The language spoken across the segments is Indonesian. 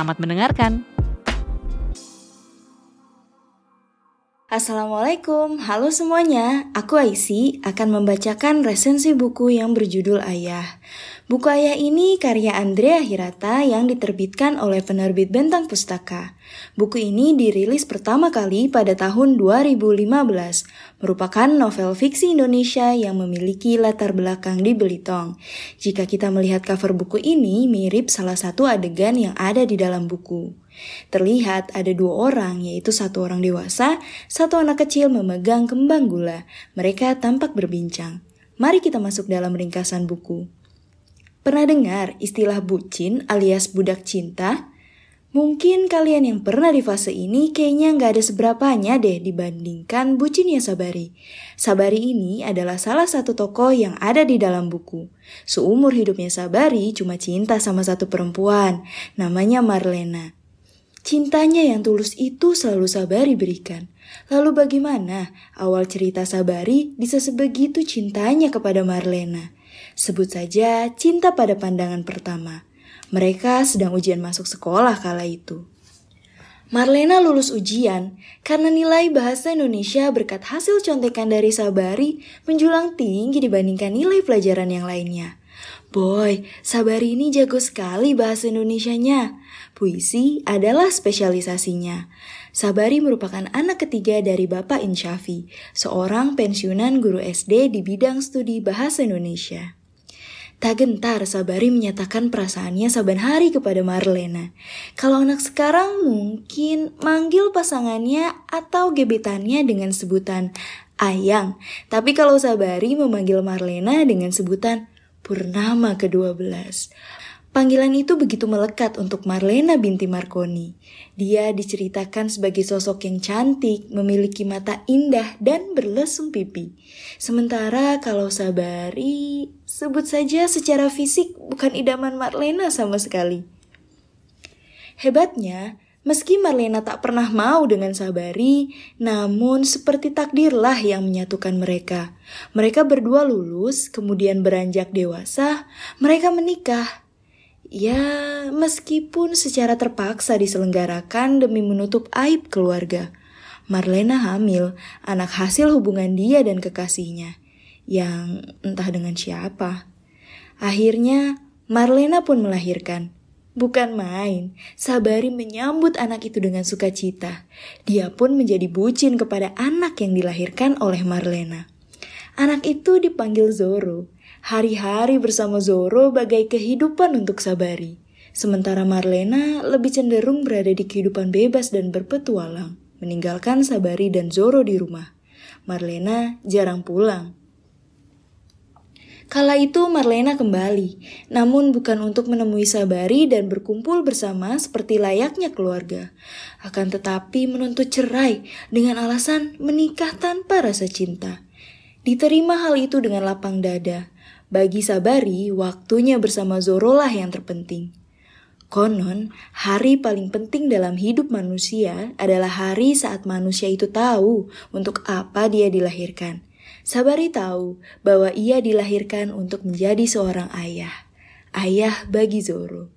Selamat mendengarkan. Assalamualaikum, halo semuanya. Aku Aisi akan membacakan resensi buku yang berjudul Ayah. Buku Ayah ini karya Andrea Hirata yang diterbitkan oleh penerbit Bentang Pustaka. Buku ini dirilis pertama kali pada tahun 2015, merupakan novel fiksi Indonesia yang memiliki latar belakang di Belitung. Jika kita melihat cover buku ini, mirip salah satu adegan yang ada di dalam buku. Terlihat ada dua orang, yaitu satu orang dewasa, satu anak kecil memegang kembang gula. Mereka tampak berbincang. Mari kita masuk dalam ringkasan buku. Pernah dengar istilah bucin alias budak cinta? Mungkin kalian yang pernah di fase ini kayaknya nggak ada seberapanya deh dibandingkan bucinnya Sabari. Sabari ini adalah salah satu tokoh yang ada di dalam buku. Seumur hidupnya Sabari cuma cinta sama satu perempuan, namanya Marlena. Cintanya yang tulus itu selalu Sabari berikan. Lalu bagaimana awal cerita Sabari bisa sebegitu cintanya kepada Marlena? Sebut saja cinta pada pandangan pertama. Mereka sedang ujian masuk sekolah kala itu. Marlena lulus ujian karena nilai bahasa Indonesia berkat hasil contekan dari Sabari menjulang tinggi dibandingkan nilai pelajaran yang lainnya. Boy, Sabari ini jago sekali bahasa Indonesianya. Puisi adalah spesialisasinya. Sabari merupakan anak ketiga dari Bapak Insyafi, seorang pensiunan guru SD di bidang studi bahasa Indonesia. Tak gentar Sabari menyatakan perasaannya saban hari kepada Marlena. Kalau anak sekarang mungkin manggil pasangannya atau gebetannya dengan sebutan Ayang. Tapi kalau Sabari memanggil Marlena dengan sebutan Purnama ke-12. Panggilan itu begitu melekat untuk Marlena binti Marconi. Dia diceritakan sebagai sosok yang cantik, memiliki mata indah, dan berlesung pipi. Sementara kalau Sabari, sebut saja secara fisik bukan idaman Marlena sama sekali. Hebatnya, meski Marlena tak pernah mau dengan Sabari, namun seperti takdirlah yang menyatukan mereka. Mereka berdua lulus, kemudian beranjak dewasa, mereka menikah Ya, meskipun secara terpaksa diselenggarakan demi menutup aib keluarga. Marlena hamil, anak hasil hubungan dia dan kekasihnya. Yang entah dengan siapa. Akhirnya, Marlena pun melahirkan. Bukan main, Sabari menyambut anak itu dengan sukacita. Dia pun menjadi bucin kepada anak yang dilahirkan oleh Marlena. Anak itu dipanggil Zoro. Hari-hari bersama Zoro bagai kehidupan untuk Sabari. Sementara Marlena lebih cenderung berada di kehidupan bebas dan berpetualang, meninggalkan Sabari dan Zoro di rumah. Marlena jarang pulang. Kala itu Marlena kembali, namun bukan untuk menemui Sabari dan berkumpul bersama seperti layaknya keluarga. Akan tetapi menuntut cerai dengan alasan menikah tanpa rasa cinta. Diterima hal itu dengan lapang dada. Bagi Sabari, waktunya bersama Zoro lah yang terpenting. Konon, hari paling penting dalam hidup manusia adalah hari saat manusia itu tahu untuk apa dia dilahirkan. Sabari tahu bahwa ia dilahirkan untuk menjadi seorang ayah. Ayah bagi Zoro.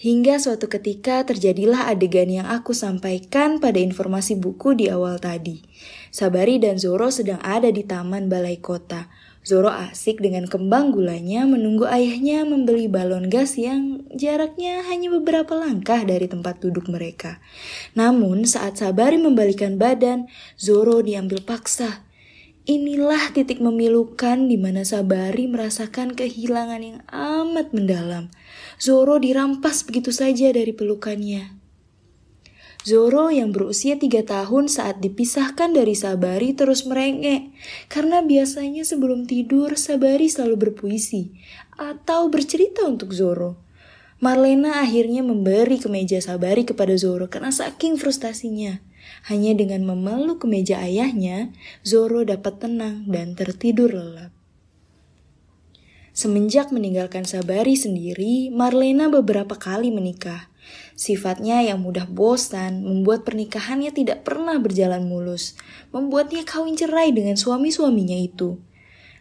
Hingga suatu ketika terjadilah adegan yang aku sampaikan pada informasi buku di awal tadi. Sabari dan Zoro sedang ada di taman balai kota. Zoro asik dengan kembang gulanya menunggu ayahnya membeli balon gas yang jaraknya hanya beberapa langkah dari tempat duduk mereka. Namun saat Sabari membalikan badan, Zoro diambil paksa. Inilah titik memilukan di mana Sabari merasakan kehilangan yang amat mendalam. Zoro dirampas begitu saja dari pelukannya. Zoro yang berusia tiga tahun saat dipisahkan dari Sabari terus merengek karena biasanya sebelum tidur Sabari selalu berpuisi atau bercerita untuk Zoro. Marlena akhirnya memberi kemeja Sabari kepada Zoro karena saking frustasinya. Hanya dengan memeluk kemeja ayahnya, Zoro dapat tenang dan tertidur lelap. Semenjak meninggalkan Sabari sendiri, Marlena beberapa kali menikah. Sifatnya yang mudah bosan membuat pernikahannya tidak pernah berjalan mulus, membuatnya kawin cerai dengan suami-suaminya itu.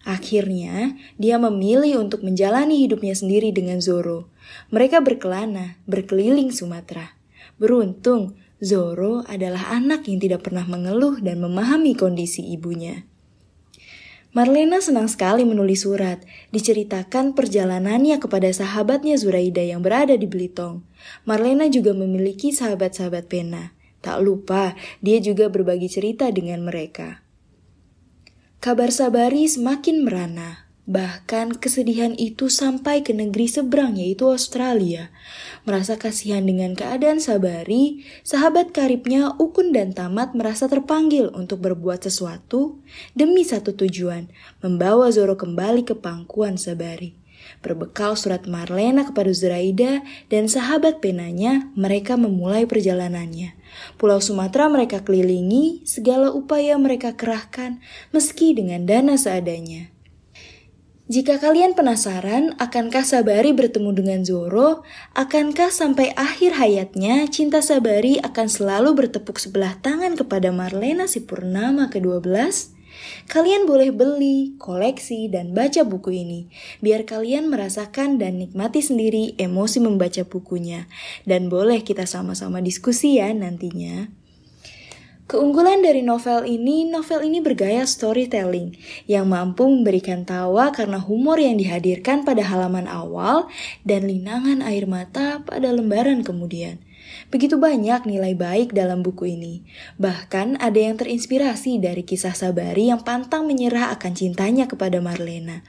Akhirnya, dia memilih untuk menjalani hidupnya sendiri dengan Zoro. Mereka berkelana, berkeliling Sumatera. Beruntung, Zoro adalah anak yang tidak pernah mengeluh dan memahami kondisi ibunya. Marlena senang sekali menulis surat, diceritakan perjalanannya kepada sahabatnya Zuraida yang berada di Belitung. Marlena juga memiliki sahabat-sahabat pena. Tak lupa, dia juga berbagi cerita dengan mereka. Kabar Sabari semakin merana. Bahkan kesedihan itu sampai ke negeri seberang yaitu Australia. Merasa kasihan dengan keadaan Sabari, sahabat karibnya Ukun dan Tamat merasa terpanggil untuk berbuat sesuatu demi satu tujuan, membawa Zoro kembali ke pangkuan Sabari. Berbekal surat Marlena kepada Zuraida dan sahabat penanya, mereka memulai perjalanannya. Pulau Sumatera mereka kelilingi, segala upaya mereka kerahkan, meski dengan dana seadanya. Jika kalian penasaran, akankah Sabari bertemu dengan Zoro? Akankah sampai akhir hayatnya cinta Sabari akan selalu bertepuk sebelah tangan kepada Marlena si Purnama ke-12? Kalian boleh beli, koleksi, dan baca buku ini, biar kalian merasakan dan nikmati sendiri emosi membaca bukunya. Dan boleh kita sama-sama diskusi ya nantinya. Keunggulan dari novel ini, novel ini bergaya storytelling yang mampu memberikan tawa karena humor yang dihadirkan pada halaman awal dan linangan air mata pada lembaran kemudian. Begitu banyak nilai baik dalam buku ini. Bahkan ada yang terinspirasi dari kisah Sabari yang pantang menyerah akan cintanya kepada Marlena.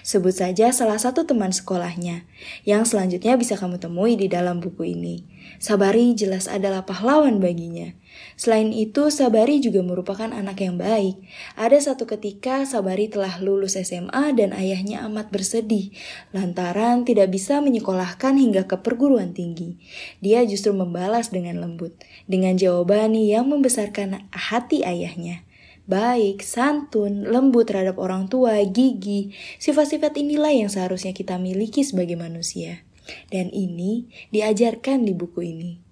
Sebut saja salah satu teman sekolahnya, yang selanjutnya bisa kamu temui di dalam buku ini. Sabari jelas adalah pahlawan baginya. Selain itu, Sabari juga merupakan anak yang baik. Ada satu ketika Sabari telah lulus SMA dan ayahnya amat bersedih lantaran tidak bisa menyekolahkan hingga ke perguruan tinggi. Dia justru membalas dengan lembut, dengan jawaban yang membesarkan hati ayahnya baik, santun, lembut terhadap orang tua, gigi. Sifat-sifat inilah yang seharusnya kita miliki sebagai manusia. Dan ini diajarkan di buku ini.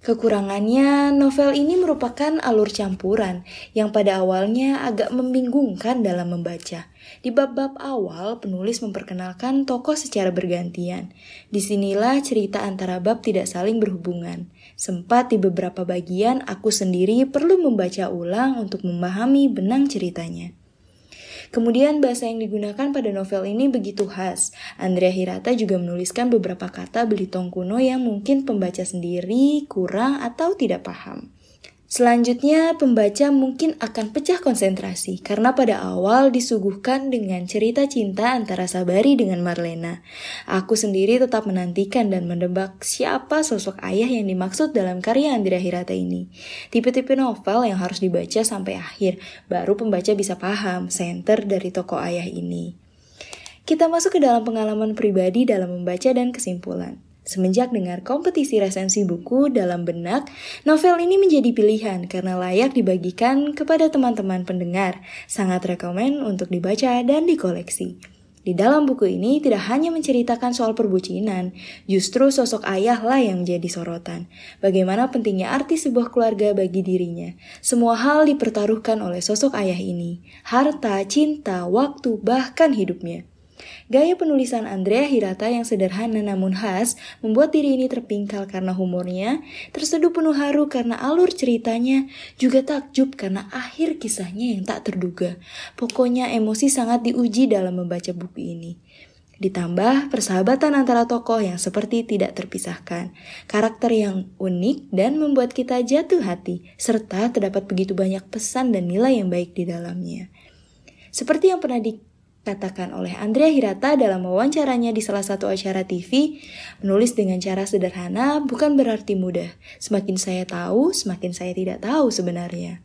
Kekurangannya, novel ini merupakan alur campuran yang pada awalnya agak membingungkan dalam membaca. Di bab-bab awal, penulis memperkenalkan tokoh secara bergantian. Di sinilah cerita antara bab tidak saling berhubungan. Sempat di beberapa bagian, aku sendiri perlu membaca ulang untuk memahami benang ceritanya. Kemudian bahasa yang digunakan pada novel ini begitu khas. Andrea Hirata juga menuliskan beberapa kata belitong kuno yang mungkin pembaca sendiri kurang atau tidak paham. Selanjutnya, pembaca mungkin akan pecah konsentrasi karena pada awal disuguhkan dengan cerita cinta antara Sabari dengan Marlena. Aku sendiri tetap menantikan dan mendebak siapa sosok ayah yang dimaksud dalam karya Andrea Hirata ini. Tipe-tipe novel yang harus dibaca sampai akhir, baru pembaca bisa paham center dari tokoh ayah ini. Kita masuk ke dalam pengalaman pribadi dalam membaca dan kesimpulan. Semenjak dengar kompetisi resensi buku dalam benak, novel ini menjadi pilihan karena layak dibagikan kepada teman-teman pendengar. Sangat rekomen untuk dibaca dan dikoleksi. Di dalam buku ini tidak hanya menceritakan soal perbucinan, justru sosok ayah lah yang menjadi sorotan. Bagaimana pentingnya arti sebuah keluarga bagi dirinya. Semua hal dipertaruhkan oleh sosok ayah ini. Harta, cinta, waktu, bahkan hidupnya. Gaya penulisan Andrea Hirata yang sederhana namun khas membuat diri ini terpingkal karena humornya, terseduh penuh haru karena alur ceritanya, juga takjub karena akhir kisahnya yang tak terduga. Pokoknya emosi sangat diuji dalam membaca buku ini. Ditambah persahabatan antara tokoh yang seperti tidak terpisahkan, karakter yang unik dan membuat kita jatuh hati, serta terdapat begitu banyak pesan dan nilai yang baik di dalamnya. Seperti yang pernah di katakan oleh Andrea Hirata dalam wawancaranya di salah satu acara TV, menulis dengan cara sederhana bukan berarti mudah. Semakin saya tahu, semakin saya tidak tahu sebenarnya.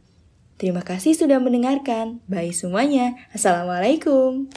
Terima kasih sudah mendengarkan. Bye semuanya. Assalamualaikum.